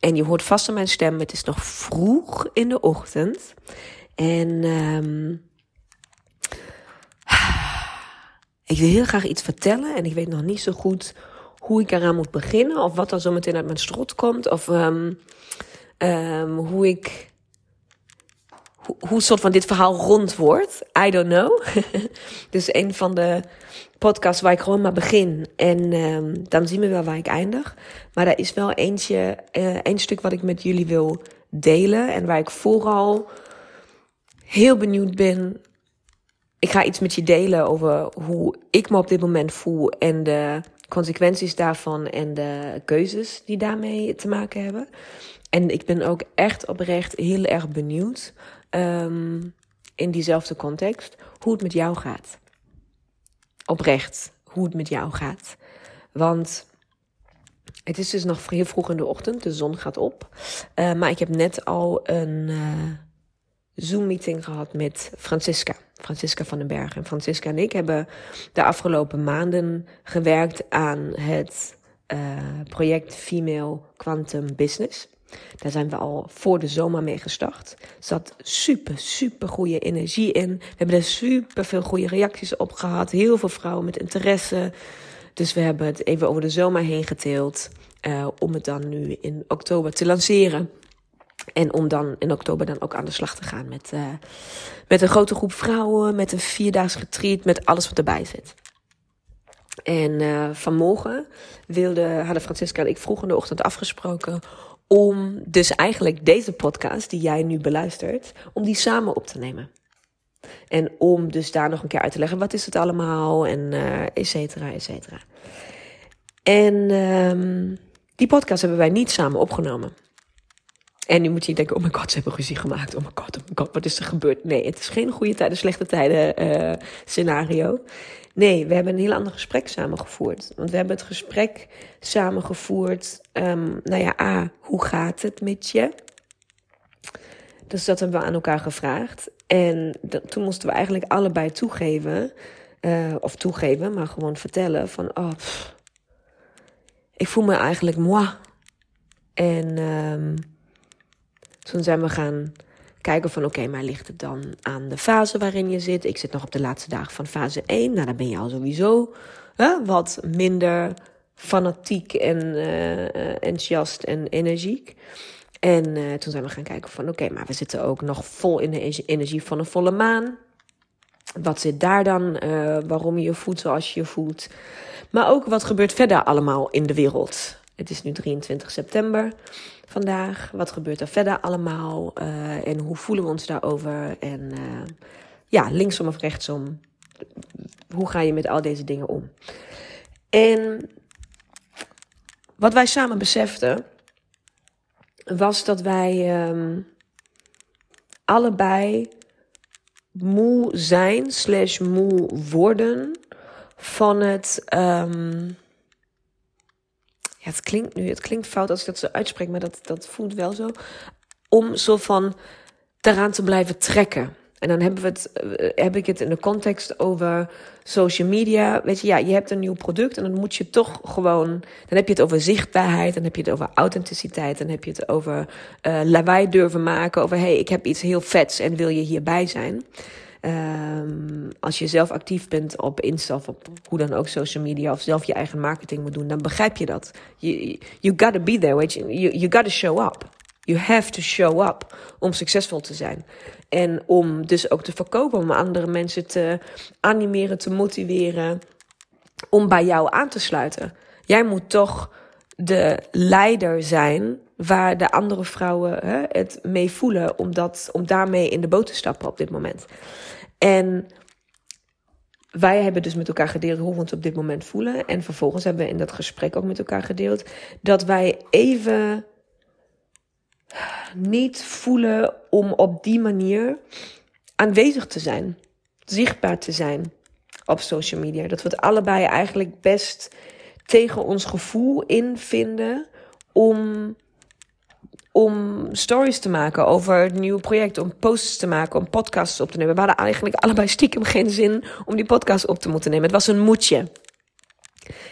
En je hoort vast aan mijn stem, het is nog vroeg in de ochtend. En um, ik wil heel graag iets vertellen en ik weet nog niet zo goed hoe ik eraan moet beginnen. Of wat er zo meteen uit mijn strot komt. Of um, um, hoe ik hoe, soort van dit verhaal rond wordt. I don't know. dus een van de podcasts waar ik gewoon maar begin. En um, dan zien we wel waar ik eindig. Maar er is wel eentje, uh, een stuk wat ik met jullie wil delen. En waar ik vooral heel benieuwd ben. Ik ga iets met je delen over hoe ik me op dit moment voel. En de consequenties daarvan en de keuzes die daarmee te maken hebben. En ik ben ook echt oprecht heel erg benieuwd um, in diezelfde context hoe het met jou gaat. Oprecht, hoe het met jou gaat. Want het is dus nog heel vroeg in de ochtend, de zon gaat op. Uh, maar ik heb net al een uh, Zoom-meeting gehad met Francisca. Francisca van den Berg. En Francisca en ik hebben de afgelopen maanden gewerkt aan het uh, project Female Quantum Business. Daar zijn we al voor de zomer mee gestart. Er zat super, super goede energie in. We hebben er super veel goede reacties op gehad. Heel veel vrouwen met interesse. Dus we hebben het even over de zomer heen geteeld. Uh, om het dan nu in oktober te lanceren. En om dan in oktober dan ook aan de slag te gaan met, uh, met een grote groep vrouwen, met een vierdaags retreat, met alles wat erbij zit. En uh, vanmorgen wilde, hadden Francisca en ik vroeg in de ochtend afgesproken om dus eigenlijk deze podcast die jij nu beluistert, om die samen op te nemen. En om dus daar nog een keer uit te leggen, wat is het allemaal en uh, et cetera, et cetera. En um, die podcast hebben wij niet samen opgenomen. En nu moet je denken, oh mijn god, ze hebben ruzie gemaakt. Oh mijn god, oh mijn god, wat is er gebeurd? Nee, het is geen goede tijden, slechte tijden uh, scenario. Nee, we hebben een heel ander gesprek samengevoerd. Want we hebben het gesprek samengevoerd. Um, nou ja, A, hoe gaat het met je? Dus dat hebben we aan elkaar gevraagd. En toen moesten we eigenlijk allebei toegeven. Uh, of toegeven, maar gewoon vertellen van... Oh, ik voel me eigenlijk moi. En um, toen zijn we gaan kijken van oké, maar ligt het dan aan de fase waarin je zit? Ik zit nog op de laatste dagen van fase 1. Nou, dan ben je al sowieso hè, wat minder fanatiek en uh, enthousiast en energiek. En uh, toen zijn we gaan kijken van oké, maar we zitten ook nog vol in de energie van een volle maan. Wat zit daar dan? Uh, waarom je je voelt zoals je voelt? Maar ook wat gebeurt verder allemaal in de wereld? Het is nu 23 september vandaag? Wat gebeurt er verder allemaal? Uh, en hoe voelen we ons daarover? En uh, ja, linksom of rechtsom. Hoe ga je met al deze dingen om? En wat wij samen beseften, was dat wij um, allebei moe zijn, slash moe worden van het. Um, ja, het klinkt nu, het klinkt fout als ik dat zo uitspreek, maar dat, dat voelt wel zo. Om zo van daaraan te blijven trekken. En dan hebben we het, heb ik het in de context over social media. Weet je, ja, je hebt een nieuw product en dan moet je toch gewoon. Dan heb je het over zichtbaarheid, dan heb je het over authenticiteit, dan heb je het over uh, lawaai durven maken. Over hey, ik heb iets heel vets en wil je hierbij zijn. Um, als je zelf actief bent op Insta of op hoe dan ook social media of zelf je eigen marketing moet doen, dan begrijp je dat. You, you gotta be there, weet. You, you gotta show up. You have to show up om succesvol te zijn. En om dus ook te verkopen, om andere mensen te animeren, te motiveren, om bij jou aan te sluiten. Jij moet toch de leider zijn waar de andere vrouwen hè, het mee voelen om, dat, om daarmee in de boot te stappen op dit moment. En wij hebben dus met elkaar gedeeld hoe we ons op dit moment voelen. En vervolgens hebben we in dat gesprek ook met elkaar gedeeld dat wij even niet voelen om op die manier aanwezig te zijn, zichtbaar te zijn op social media. Dat we het allebei eigenlijk best tegen ons gevoel in vinden om, om stories te maken over het nieuwe project, om posts te maken, om podcasts op te nemen. We hadden eigenlijk allebei stiekem geen zin om die podcast op te moeten nemen. Het was een moedje.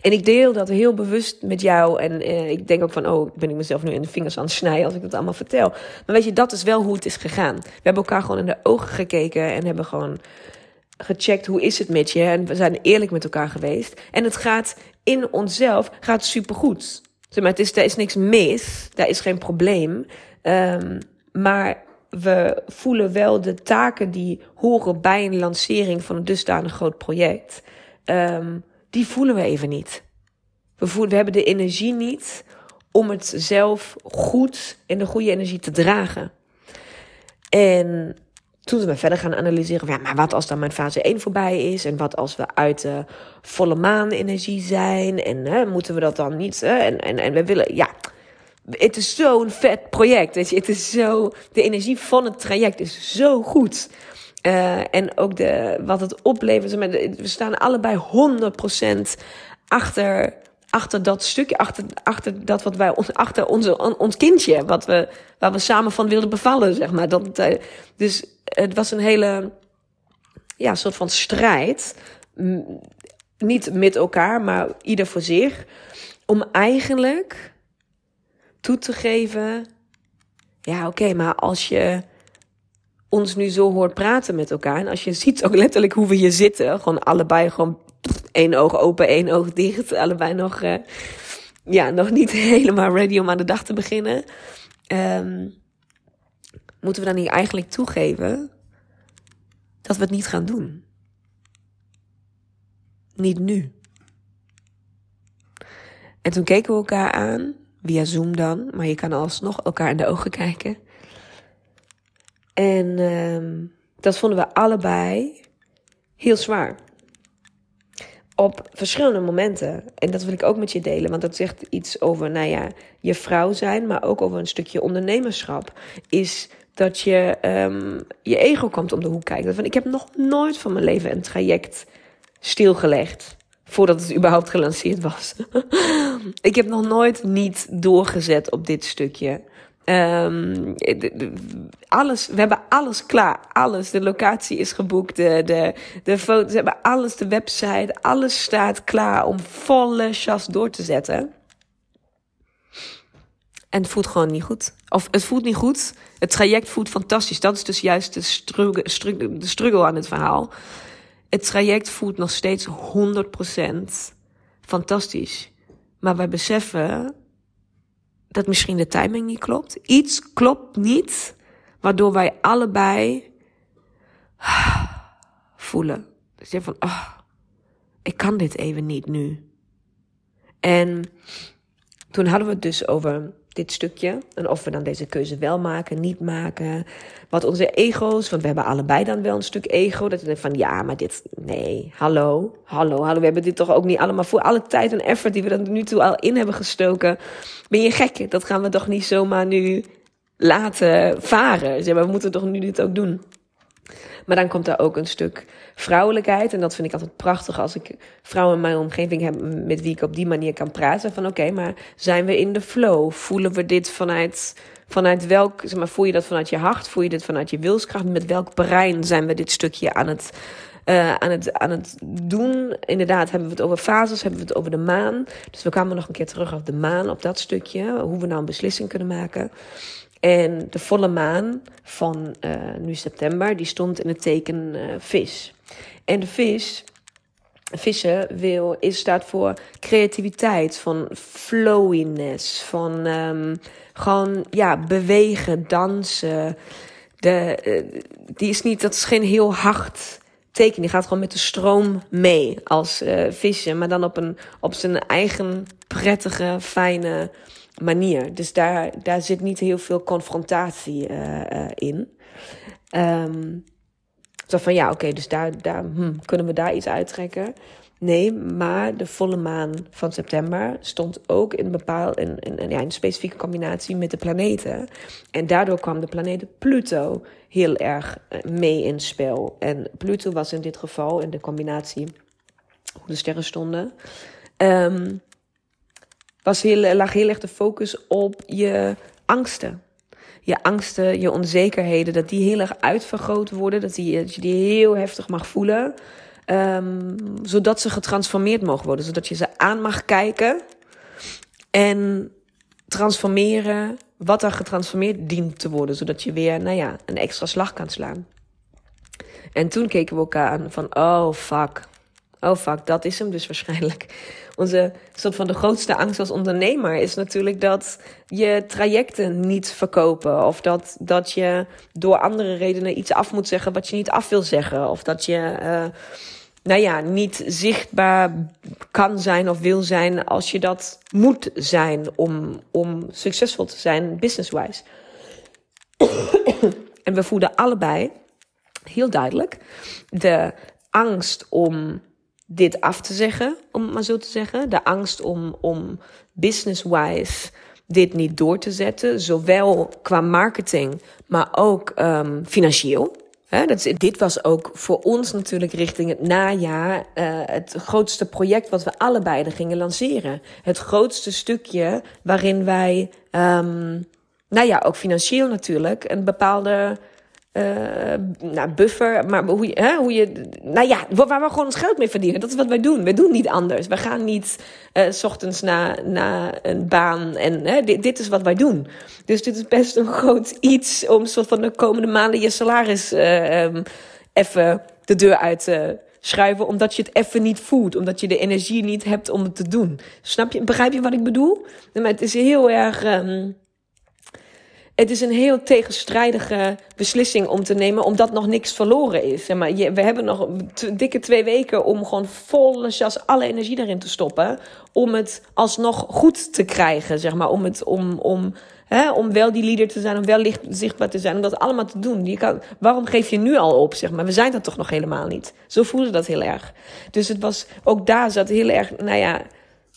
En ik deel dat heel bewust met jou. En eh, ik denk ook van, oh, ben ik mezelf nu in de vingers aan het snijden als ik dat allemaal vertel. Maar weet je, dat is wel hoe het is gegaan. We hebben elkaar gewoon in de ogen gekeken en hebben gewoon gecheckt hoe is het met je. En we zijn eerlijk met elkaar geweest. En het gaat in onszelf gaat supergoed. Zeg het is, is niks mis, daar is geen probleem. Um, maar we voelen wel de taken die horen bij een lancering van een dusdanig groot project. Um, die voelen we even niet. We, voelen, we hebben de energie niet om het zelf goed in de goede energie te dragen. En toen we verder gaan analyseren. Ja, maar wat als dan mijn fase 1 voorbij is? En wat als we uit de volle maan energie zijn? En hè, moeten we dat dan niet? Hè? En, en, en we willen, ja. Het is zo'n vet project. Weet je? Het is zo, de energie van het traject is zo goed. Uh, en ook de, wat het oplevert. We staan allebei 100% achter, achter dat stukje, achter, achter dat wat wij, achter onze, ons kindje, wat we, waar we samen van wilden bevallen, zeg maar. Dat, uh, dus het was een hele, ja, soort van strijd. Niet met elkaar, maar ieder voor zich. Om eigenlijk toe te geven. Ja, oké, maar als je ons nu zo hoort praten met elkaar. En als je ziet ook letterlijk hoe we hier zitten. Gewoon allebei gewoon één oog open, één oog dicht. Allebei nog, uh, ja, nog niet helemaal ready om aan de dag te beginnen. Um, moeten we dan niet eigenlijk toegeven dat we het niet gaan doen? Niet nu. En toen keken we elkaar aan, via Zoom dan, maar je kan alsnog elkaar in de ogen kijken. En uh, dat vonden we allebei heel zwaar. Op verschillende momenten. En dat wil ik ook met je delen. Want dat zegt iets over, nou ja, je vrouw zijn. Maar ook over een stukje ondernemerschap. Is dat je um, je ego komt om de hoek kijken. Van, ik heb nog nooit van mijn leven een traject stilgelegd. Voordat het überhaupt gelanceerd was. ik heb nog nooit niet doorgezet op dit stukje. Um, alles, we hebben alles klaar. Alles. De locatie is geboekt. De, de, de foto's, hebben alles. De website. Alles staat klaar om volle chas door te zetten. En het voelt gewoon niet goed. Of het voelt niet goed. Het traject voelt fantastisch. Dat is dus juist de struggle, de struggle aan het verhaal. Het traject voelt nog steeds 100% fantastisch. Maar wij beseffen dat misschien de timing niet klopt. Iets klopt niet, waardoor wij allebei voelen. Dus je van, oh, ik kan dit even niet nu. En toen hadden we het dus over dit stukje. En of we dan deze keuze wel maken, niet maken. Wat onze ego's, want we hebben allebei dan wel een stuk ego. Dat denkt van ja, maar dit, nee, hallo, hallo, hallo. We hebben dit toch ook niet allemaal voor alle tijd en effort die we er nu toe al in hebben gestoken. Ben je gek? Dat gaan we toch niet zomaar nu laten varen. Zeg maar, we moeten toch nu dit ook doen. Maar dan komt daar ook een stuk vrouwelijkheid. En dat vind ik altijd prachtig als ik vrouwen in mijn omgeving heb met wie ik op die manier kan praten. Van oké, maar zijn we in de flow? Voelen we dit vanuit, vanuit welk, zeg maar, voel je dat vanuit je hart? Voel je dit vanuit je wilskracht? Met welk brein zijn we dit stukje aan het, uh, aan, het, aan het doen? Inderdaad, hebben we het over fases, hebben we het over de maan. Dus we kwamen nog een keer terug op de maan, op dat stukje. Hoe we nou een beslissing kunnen maken. En de volle maan van uh, nu september, die stond in het teken uh, vis. En de vis vissen wil, is staat voor creativiteit, van flowiness, van um, gewoon ja, bewegen, dansen. De, uh, die is niet, dat is geen heel hard teken. Die gaat gewoon met de stroom mee als vissen, maar dan op, een, op zijn eigen prettige, fijne manier. Dus daar, daar zit niet heel veel confrontatie uh, in. Um, zo van ja, oké, dus daar, daar hm, kunnen we daar iets uittrekken. Nee, maar de volle maan van september stond ook in, bepaal, in, in een specifieke combinatie met de planeten. En daardoor kwam de planeet Pluto heel erg eh, mee in spel. En Pluto was in dit geval, in de combinatie hoe de sterren stonden, um, was heel, lag heel erg de focus op je angsten je angsten, je onzekerheden, dat die heel erg uitvergroot worden. Dat, die, je die heel heftig mag voelen. Um, zodat ze getransformeerd mogen worden. Zodat je ze aan mag kijken. En transformeren wat er getransformeerd dient te worden. Zodat je weer, nou ja, een extra slag kan slaan. En toen keken we elkaar aan van, oh fuck. Oh fuck, dat is hem dus waarschijnlijk onze soort van de grootste angst als ondernemer is natuurlijk dat je trajecten niet verkopen. Of dat, dat je door andere redenen iets af moet zeggen wat je niet af wil zeggen. Of dat je, uh, nou ja, niet zichtbaar kan zijn of wil zijn als je dat moet zijn om, om succesvol te zijn business-wise. en we voelden allebei heel duidelijk de angst om dit af te zeggen, om het maar zo te zeggen. De angst om, om business-wise dit niet door te zetten, zowel qua marketing, maar ook um, financieel. He, dat dit was ook voor ons natuurlijk richting het najaar uh, het grootste project wat we allebei gingen lanceren. Het grootste stukje waarin wij, um, nou ja, ook financieel natuurlijk, een bepaalde uh, nou, buffer, maar hoe je, hè, hoe je, nou ja, waar we gewoon ons geld mee verdienen. Dat is wat wij doen. We doen niet anders. We gaan niet uh, s ochtends naar, naar een baan en hè, dit, dit, is wat wij doen. Dus dit is best een groot iets om soort van de komende maanden je salaris uh, even de deur uit te schuiven, omdat je het even niet voelt, omdat je de energie niet hebt om het te doen. Snap je, begrijp je wat ik bedoel? Maar het is heel erg. Um, het is een heel tegenstrijdige beslissing om te nemen, omdat nog niks verloren is. Maar we hebben nog dikke twee weken om gewoon volle jas alle energie erin te stoppen. Om het alsnog goed te krijgen, zeg maar. Om, het, om, om, hè, om wel die leader te zijn, om wel licht, zichtbaar te zijn, om dat allemaal te doen. Je kan, waarom geef je nu al op, zeg maar? We zijn dat toch nog helemaal niet. Zo voelde dat heel erg. Dus het was, ook daar zat heel erg, nou ja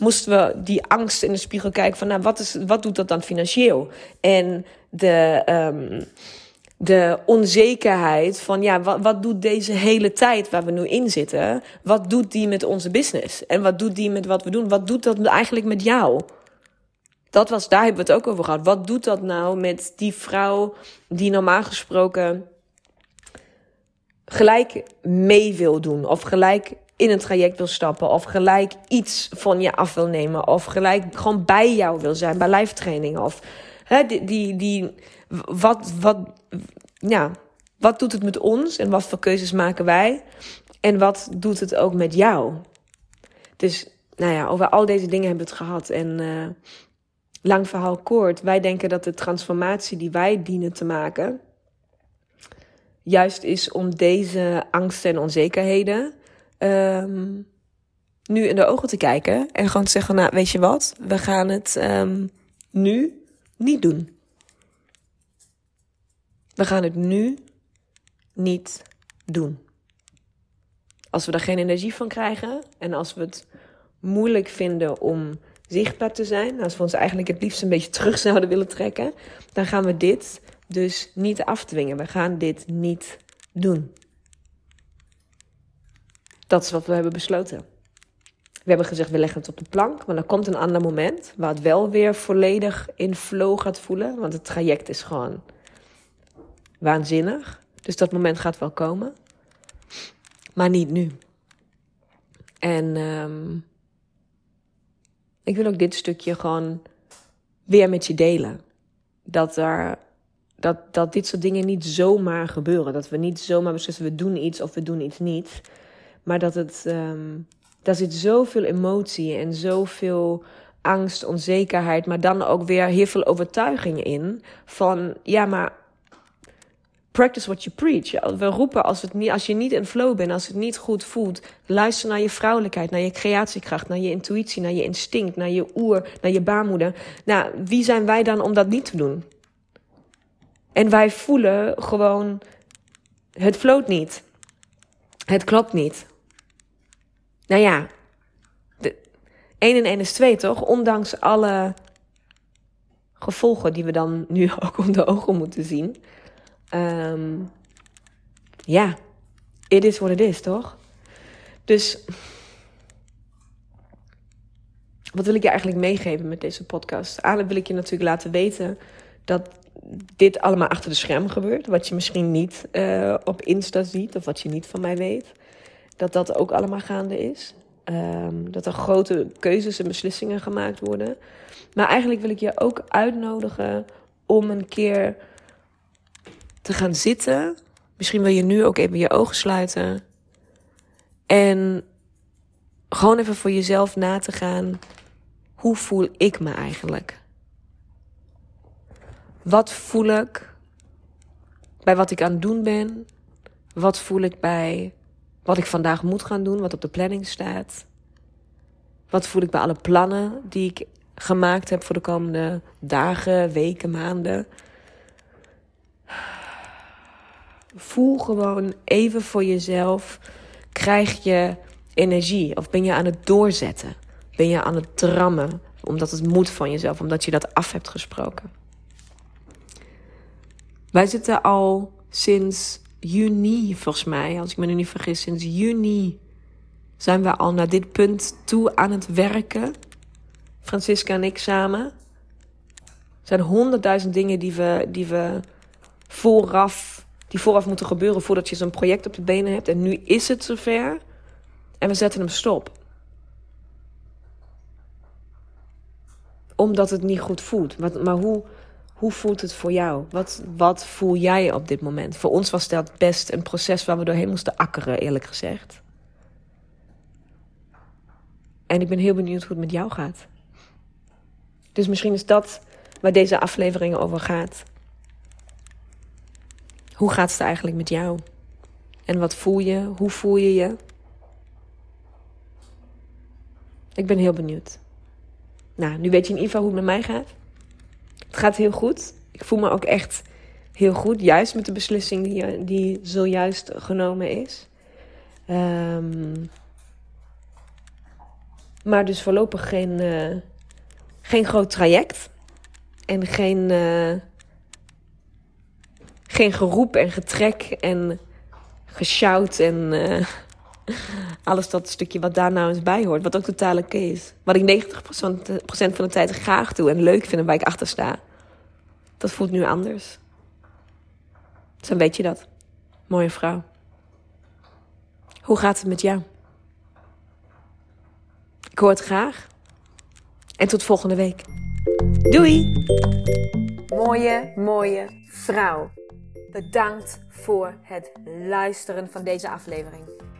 moesten we die angst in de spiegel kijken van, nou, wat, is, wat doet dat dan financieel? En de, um, de onzekerheid van, ja, wat, wat doet deze hele tijd waar we nu in zitten? Wat doet die met onze business? En wat doet die met wat we doen? Wat doet dat eigenlijk met jou? Dat was, daar hebben we het ook over gehad. Wat doet dat nou met die vrouw die normaal gesproken gelijk mee wil doen of gelijk in een traject wil stappen of gelijk iets van je af wil nemen of gelijk gewoon bij jou wil zijn bij live training of hè, die, die, wat, wat, ja, wat doet het met ons en wat voor keuzes maken wij en wat doet het ook met jou? Dus nou ja, over al deze dingen hebben we het gehad en uh, lang verhaal kort, wij denken dat de transformatie die wij dienen te maken juist is om deze angsten en onzekerheden um, nu in de ogen te kijken en gewoon te zeggen, nou weet je wat, we gaan het um, nu niet doen. We gaan het nu niet doen. Als we er geen energie van krijgen en als we het moeilijk vinden om zichtbaar te zijn, als we ons eigenlijk het liefst een beetje terug zouden willen trekken, dan gaan we dit dus niet afdwingen. We gaan dit niet doen. Dat is wat we hebben besloten. We hebben gezegd, we leggen het op de plank. Maar dan komt een ander moment waar het wel weer volledig in flow gaat voelen. Want het traject is gewoon waanzinnig. Dus dat moment gaat wel komen. Maar niet nu. En um, ik wil ook dit stukje gewoon weer met je delen. Dat, er, dat, dat dit soort dingen niet zomaar gebeuren. Dat we niet zomaar beslissen, we doen iets of we doen iets niet. Maar dat het um, daar zit zoveel emotie en zoveel angst, onzekerheid, maar dan ook weer heel veel overtuiging in. Van ja, maar practice what you preach. We roepen als, het niet, als je niet in flow bent, als het niet goed voelt, luister naar je vrouwelijkheid, naar je creatiekracht, naar je intuïtie, naar je instinct, naar je oer, naar je baarmoeder. Nou, wie zijn wij dan om dat niet te doen? En wij voelen gewoon, het floot niet. Het klopt niet. Nou ja, de, 1 en 1 is 2 toch? Ondanks alle gevolgen die we dan nu ook om de ogen moeten zien. Um, ja, it is what it is, toch? Dus wat wil ik je eigenlijk meegeven met deze podcast? Aan wil ik je natuurlijk laten weten dat dit allemaal achter de schermen gebeurt. Wat je misschien niet uh, op Insta ziet of wat je niet van mij weet. Dat dat ook allemaal gaande is. Um, dat er grote keuzes en beslissingen gemaakt worden. Maar eigenlijk wil ik je ook uitnodigen om een keer te gaan zitten. Misschien wil je nu ook even je ogen sluiten. En gewoon even voor jezelf na te gaan. Hoe voel ik me eigenlijk? Wat voel ik bij wat ik aan het doen ben? Wat voel ik bij wat ik vandaag moet gaan doen, wat op de planning staat? Wat voel ik bij alle plannen die ik gemaakt heb voor de komende dagen, weken, maanden? Voel gewoon even voor jezelf. Krijg je energie? Of ben je aan het doorzetten? Ben je aan het drammen? Omdat het moet van jezelf, omdat je dat af hebt gesproken. Wij zitten al sinds juni, volgens mij, als ik me nu niet vergis, sinds juni zijn we al naar dit punt toe aan het werken. Francisca en ik samen. Er zijn honderdduizend dingen die we, die we vooraf die vooraf moeten gebeuren voordat je zo'n project op de benen hebt. En nu is het zover. En we zetten hem stop. Omdat het niet goed voelt. Maar, maar hoe, hoe voelt het voor jou? Wat, wat voel jij op dit moment? Voor ons was dat best een proces waar we doorheen moesten akkeren, eerlijk gezegd. En ik ben heel benieuwd hoe het met jou gaat. Dus misschien is dat waar deze aflevering over gaat. Hoe gaat het eigenlijk met jou? En wat voel je? Hoe voel je je? Ik ben heel benieuwd. Nou, nu weet je in ieder geval hoe het met mij gaat. Het gaat heel goed. Ik voel me ook echt heel goed. Juist met de beslissing die, die zojuist genomen is. Um, maar dus voorlopig geen, uh, geen groot traject. En geen, uh, geen geroep en getrek en geshout en uh, alles dat stukje wat daar nou eens bij hoort. Wat ook totaal oké is. Wat ik 90% van de tijd graag doe en leuk vind en waar ik achter sta. Dat voelt nu anders. Dan weet je dat. Mooie vrouw. Hoe gaat het met jou? Ik hoor het graag. En tot volgende week. Doei! Mooie, mooie vrouw. Bedankt voor het luisteren van deze aflevering.